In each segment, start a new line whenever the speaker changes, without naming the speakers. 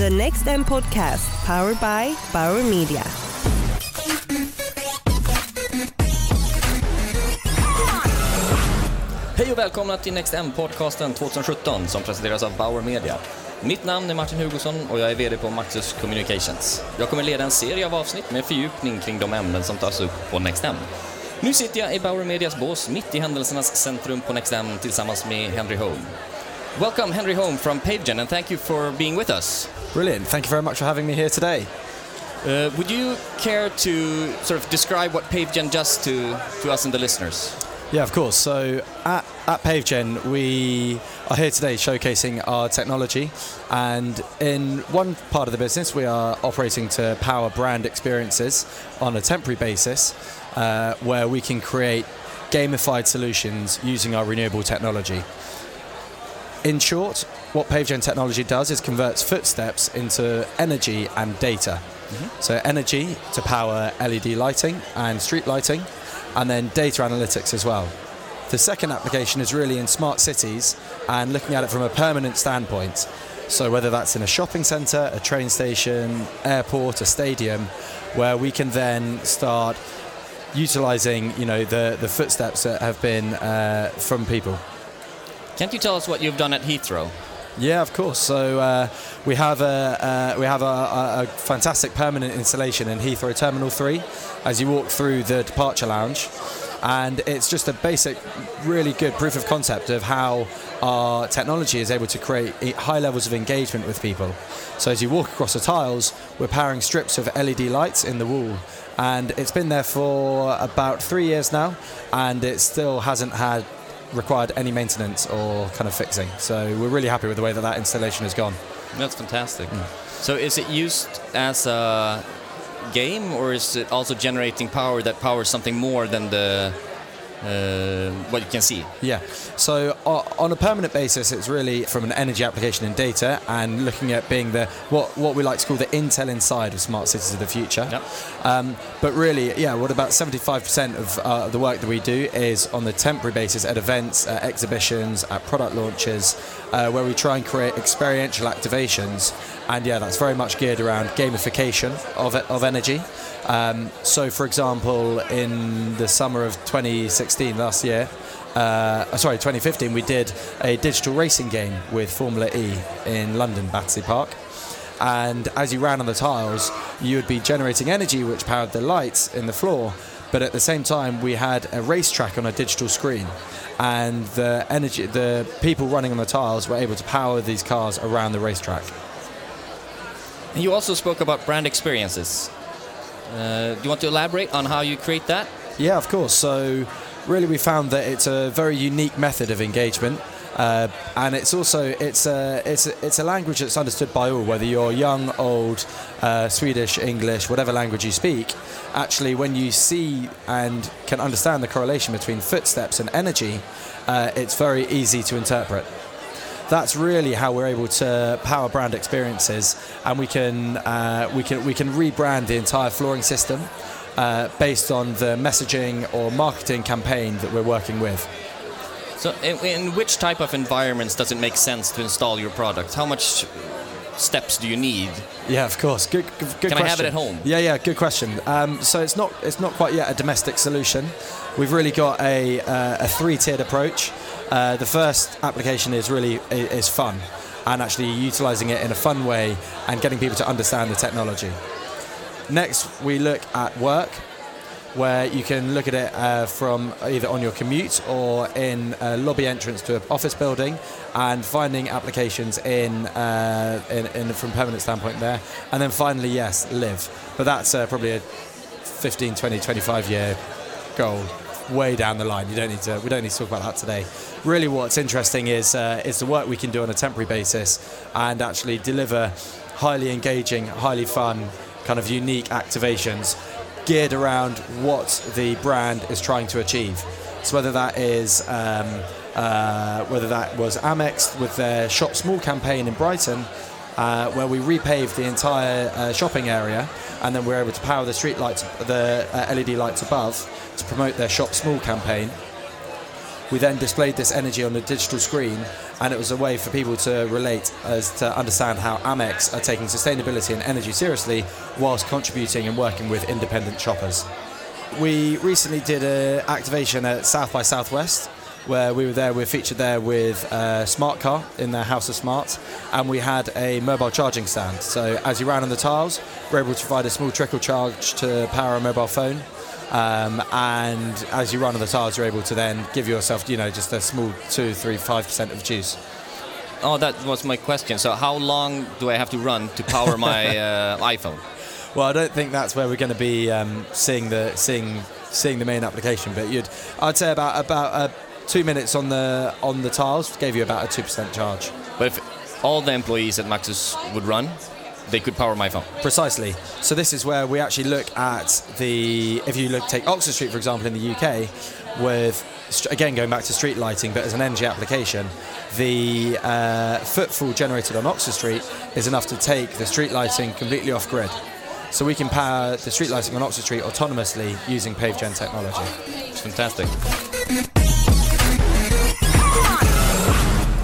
The Next M Podcast, powered by Bauer Media.
Hej och välkomna till Next M-podcasten 2017 som presenteras av Bauer Media. Mitt namn är Martin Hugosson och jag är VD på Maxus Communications. Jag kommer leda en serie av avsnitt med fördjupning kring de ämnen som tas upp på Next M. Nu sitter jag i Bauer Medias bås mitt i händelsernas centrum på Next M tillsammans med Henry Home. Welcome Henry Holme from PaveGen and thank you for being with us.
Brilliant. Thank you very much for having me here today.
Uh, would you care to sort of describe what PaveGen does to, to us and the listeners?
Yeah, of course. So at, at PaveGen, we are here today showcasing our technology. And in one part of the business, we are operating to power brand experiences on a temporary basis uh, where we can create gamified solutions using our renewable technology. In short, what PaveGen technology does is converts footsteps into energy and data. So, energy to power LED lighting and street lighting, and then data analytics as well. The second application is really in smart cities and looking at it from a permanent standpoint. So, whether that's in a shopping centre, a train station, airport, a stadium, where we can then start utilizing you know the, the footsteps that have been uh, from people.
Can't you tell us what you've done at Heathrow?
Yeah, of course. So uh, we have a uh, we have a, a, a fantastic permanent installation in Heathrow Terminal Three, as you walk through the departure lounge, and it's just a basic, really good proof of concept of how our technology is able to create high levels of engagement with people. So as you walk across the tiles, we're powering strips of LED lights in the wall, and it's been there for about three years now, and it still hasn't had required any maintenance or kind of fixing. So we're really happy with the way that that installation has gone.
That's fantastic. Mm. So is it used as a game or is it also generating power that powers something more than the uh, what you can see?
Yeah. So o- on a permanent basis, it's really from an energy application in data and looking at being the what what we like to call the Intel inside of smart cities of the future.
Yep.
Um, but really, yeah, what about 75% of uh, the work that we do is on the temporary basis at events, at exhibitions, at product launches, uh, where we try and create experiential activations. And yeah, that's very much geared around gamification of, of energy. Um, so, for example, in the summer of 2016, last year, uh, sorry, 2015, we did a digital racing game with Formula E in London, Battersea Park. And as you ran on the tiles, you would be generating energy which powered the lights in the floor. But at the same time, we had a racetrack on a digital screen, and the energy, the people running on the tiles were able to power these cars around the racetrack.
You also spoke about brand experiences. Uh, do you want to elaborate on how you create that?
Yeah, of course. So, really, we found that it's a very unique method of engagement, uh, and it's also it's a it's a, it's a language that's understood by all, whether you're young, old, uh, Swedish, English, whatever language you speak. Actually, when you see and can understand the correlation between footsteps and energy, uh, it's very easy to interpret that's really how we're able to power brand experiences, and we can uh, we can we can rebrand the entire flooring system uh, based on the messaging or marketing campaign that we're working with.
So, in, in which type of environments does it make sense to install your product? How much steps do you need?
Yeah, of course. Good, good, good
Can I
question.
have it at home?
Yeah, yeah. Good question. Um, so it's not it's not quite yet a domestic solution. We've really got a uh, a three tiered approach. Uh, the first application is really is fun, and actually utilizing it in a fun way and getting people to understand the technology. Next, we look at work, where you can look at it uh, from either on your commute or in a lobby entrance to an office building, and finding applications in, uh, in, in from permanent standpoint there. And then finally, yes, live. But that's uh, probably a 15, 20, 25 year goal. Way down the line. You don't need to. We don't need to talk about that today. Really, what's interesting is uh, is the work we can do on a temporary basis and actually deliver highly engaging, highly fun, kind of unique activations geared around what the brand is trying to achieve. So whether that is um, uh, whether that was Amex with their Shop Small campaign in Brighton, uh, where we repaved the entire uh, shopping area, and then we're able to power the street lights, the uh, LED lights above, to promote their Shop Small campaign. We then displayed this energy on a digital screen, and it was a way for people to relate as to understand how Amex are taking sustainability and energy seriously whilst contributing and working with independent shoppers. We recently did an activation at South by Southwest where we were there, we were featured there with a smart car in their House of Smart, and we had a mobile charging stand. So as you ran on the tiles, we were able to provide a small trickle charge to power a mobile phone. Um, and as you run on the tiles, you're able to then give yourself, you know, just a small two, three, five percent of juice.
Oh, that was my question. So, how long do I have to run to power my uh, iPhone?
Well, I don't think that's where we're going to be um, seeing the seeing seeing the main application. But you'd, I'd say about about uh, two minutes on the on the tiles gave you about a two percent charge.
But if all the employees at Maxus would run, they could power my phone.
Precisely. So this is where we actually look at the. If you look, take Oxford Street for example in the UK, with again going back to street lighting, but as an energy application, the uh, footfall generated on Oxford Street is enough to take the street lighting completely off grid. So we can power the street lighting on Oxford Street autonomously using PaveGen technology.
It's fantastic.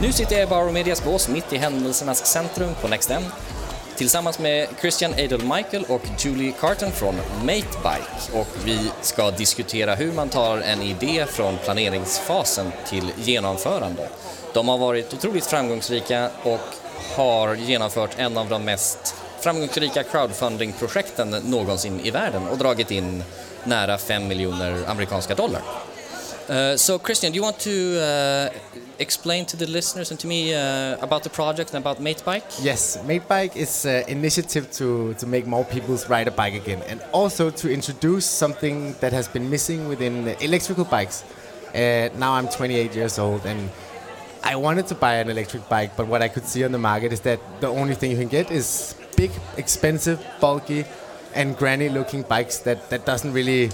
Nu sitter jag i Bauer Medias bås mitt i händelsernas centrum på NextM tillsammans med Christian Adel Michael och Julie Carton från Matebike och vi ska diskutera hur man tar en idé från planeringsfasen till genomförande. De har varit otroligt framgångsrika och har genomfört en av de mest framgångsrika crowdfunding-projekten någonsin i världen och dragit in nära 5 miljoner amerikanska dollar. Eh, uh, so, Christian, do you want to uh, explain to the listeners and to me uh, about the project and about MateBike?
Yes, MateBike is an initiative to, to make more people ride a bike again and also to introduce something that has been missing within electrical bikes. Uh, now I'm 28 years old and I wanted to buy an electric bike, but what I could see on the market is that the only thing you can get is big, expensive, bulky, and granny looking bikes that, that doesn't really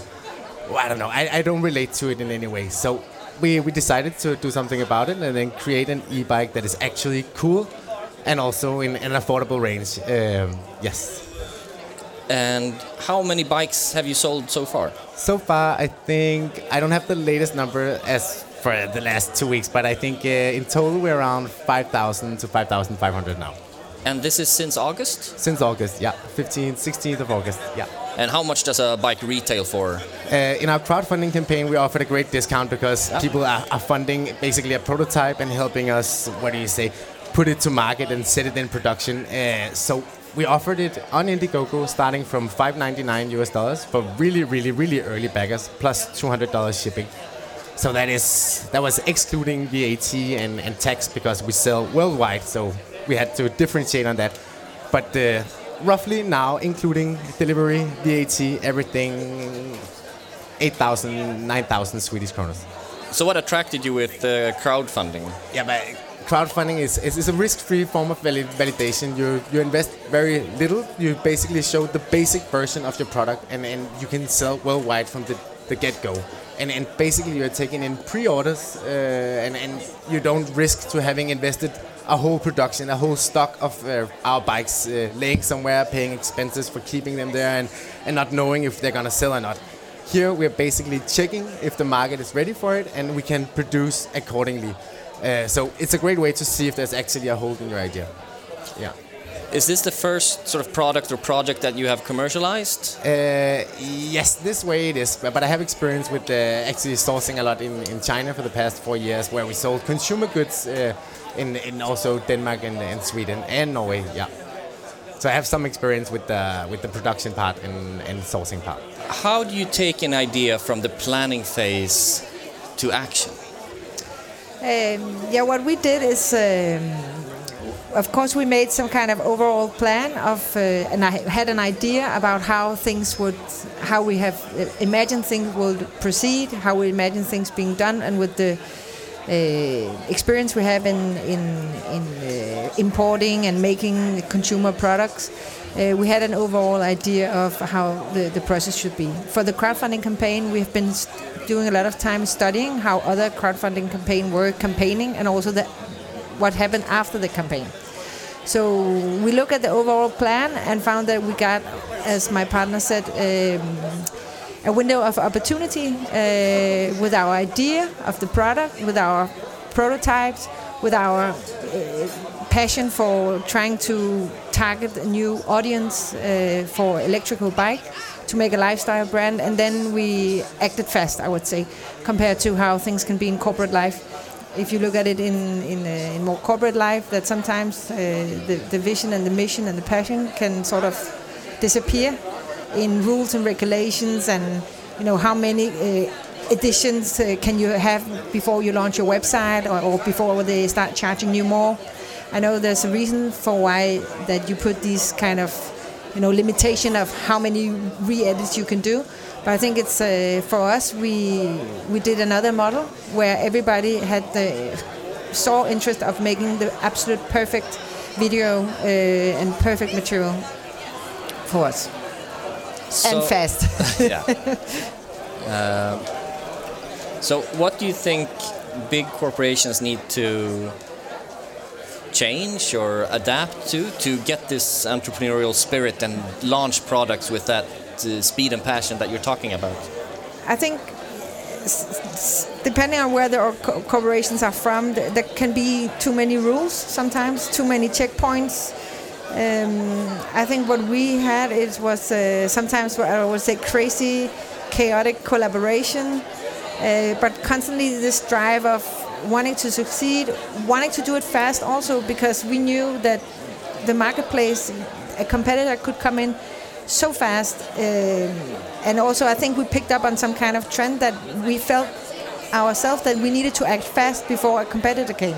well, I don't know. I, I don't relate to it in any way. So we, we decided to do something about it and then create an e-bike that is actually cool and also in an affordable range. Um, yes.
And how many bikes have you sold so far?
So far, I think I don't have the latest number as for the last two weeks, but I think uh, in total we're around 5,000 to 5,500 now.
And this is since August?
Since August, yeah. 15th, 16th of August, yeah.
And how much does a bike retail for?
Uh, in our crowdfunding campaign, we offered a great discount because yeah. people are, are, funding basically a prototype and helping us, what do you say, put it to market and set it in production. Uh, so we offered it on Indiegogo starting from 5.99 US dollars for really, really, really early backers plus $200 shipping. So that is that was excluding VAT and, and tax because we sell worldwide. So we had to differentiate on that. But uh, roughly now, including delivery, VAT, everything, 8,000, 9,000 Swedish kronor.
So what attracted you with uh, crowdfunding?
Yeah, but crowdfunding is, is, is a risk-free form of valid validation. You, you invest very little. You basically show the basic version of your product and, and you can sell worldwide from the, the get-go. And, and basically you're taking in pre-orders uh, and, and you don't risk to having invested a whole production, a whole stock of uh, our bikes uh, laying somewhere, paying expenses for keeping them there, and, and not knowing if they're gonna sell or not. Here we're basically checking if the market is ready for it, and we can produce accordingly. Uh, so it's a great way to see if there's actually a hold in your idea. Yeah.
Is this the first sort of product or project that you have commercialized?
Uh, yes, this way it is. But I have experience with uh, actually sourcing a lot in, in China for the past four years, where we sold consumer goods uh, in, in also Denmark and, and Sweden and Norway. Yeah. So I have some experience with the with the production part and, and sourcing part.
How do you take an idea from the planning phase to action?
Um, yeah, what we did is, um, of course, we made some kind of overall plan of, uh, and I had an idea about how things would, how we have uh, imagined things would proceed, how we imagine things being done, and with the uh, experience we have in in, in uh, importing and making consumer products, uh, we had an overall idea of how the, the process should be. For the crowdfunding campaign, we have been doing a lot of time studying how other crowdfunding campaign were campaigning and also the, what happened after the campaign. So we look at the overall plan and found that we got, as my partner said. Um, a window of opportunity uh, with our idea of the product, with our prototypes, with our uh, passion for trying to target a new audience uh, for electrical bike to make a lifestyle brand and then we acted fast i would say compared to how things can be in corporate life if you look at it in in, uh, in more corporate life that sometimes uh, the, the vision and the mission and the passion can sort of disappear in rules and regulations and you know how many uh, editions uh, can you have before you launch your website or, or before they start charging you more. I know there's a reason for why that you put these kind of you know limitation of how many re-edits you can do but i think it's uh, for us we we did another model where everybody had the saw interest of making the absolute perfect video uh, and perfect material for us
So-
and fast
yeah. Um, so, what do you think big corporations need to change or adapt to to get this entrepreneurial spirit and launch products with that uh, speed and passion that you're talking about?
I think depending on where the co- corporations are from, th- there can be too many rules sometimes, too many checkpoints. Um, I think what we had it was uh, sometimes what I would say crazy, chaotic collaboration, uh, but constantly this drive of wanting to succeed, wanting to do it fast also because we knew that the marketplace, a competitor could come in so fast. Um, and also, I think we picked up on some kind of trend that we felt ourselves that we needed to act fast before a competitor came.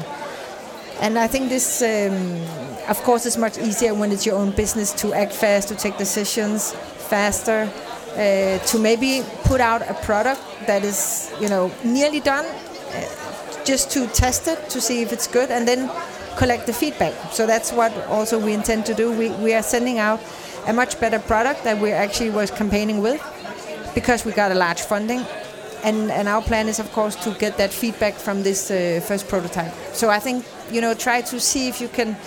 And I think this, um, of course, is much easier when it's your own business to act fast, to take decisions faster, uh, to maybe put out a product that is, you know, nearly done, uh, just to test it to see if it's good, and then collect the feedback. So that's what also we intend to do. We, we are sending out a much better product that we actually was campaigning with because we got a large funding. And, and our plan is, of course, to get that feedback from this uh, first prototype. So I think, you know, try to see if you can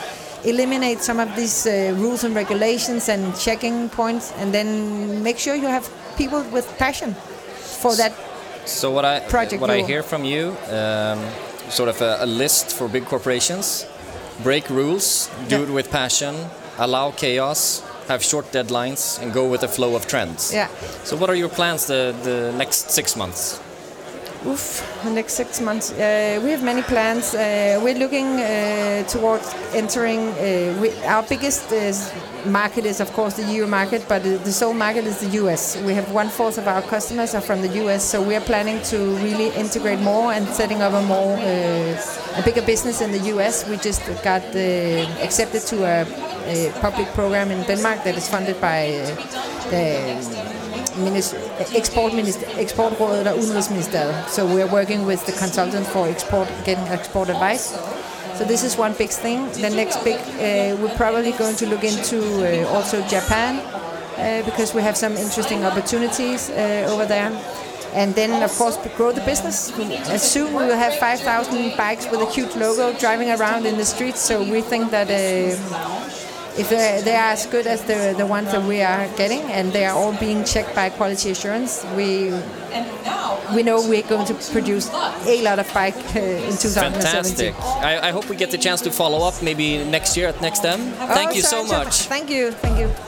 eliminate some of these uh, rules and regulations and checking points, and then make sure you have people with passion for that.
So what I
Project
what I hear from you, um, sort of a, a list for big corporations: break rules, do
Yeah.
it with passion, allow chaos, have short deadlines, and go with the flow of trends.
Yeah.
So what are your plans the the next six months?
Oof, the next six months. Uh, we have many plans. Uh, we're looking uh, towards entering. Uh, we, our biggest uh, market is, of course, the EU market, but the sole market is the US. We have one fourth of our customers are from the US, so we are planning to really integrate more and setting up a more uh, a bigger business in the US. We just got accepted to a, a public program in Denmark that is funded by the Minis- Export Minister, Eksportrådet og Udenrigsministeriet. So we're working with the consultant for export, getting export advice. So this is one big thing. The next big, uh, we're probably going to look into uh, also Japan uh, because we have some interesting opportunities uh, over there. And then, of course, grow the business. As soon we will have 5,000 bikes with a cute logo driving around in the streets. So we think that uh, if they, they are as good as the, the ones that we are getting and they are all being checked by quality assurance, we we know we're going to produce a lot of bike uh, in 2017.
Fantastic! I, I hope we get the chance to follow up maybe next year at Next M. Thank
Oh,
you so
Sasha,
much.
Thank you. Thank you.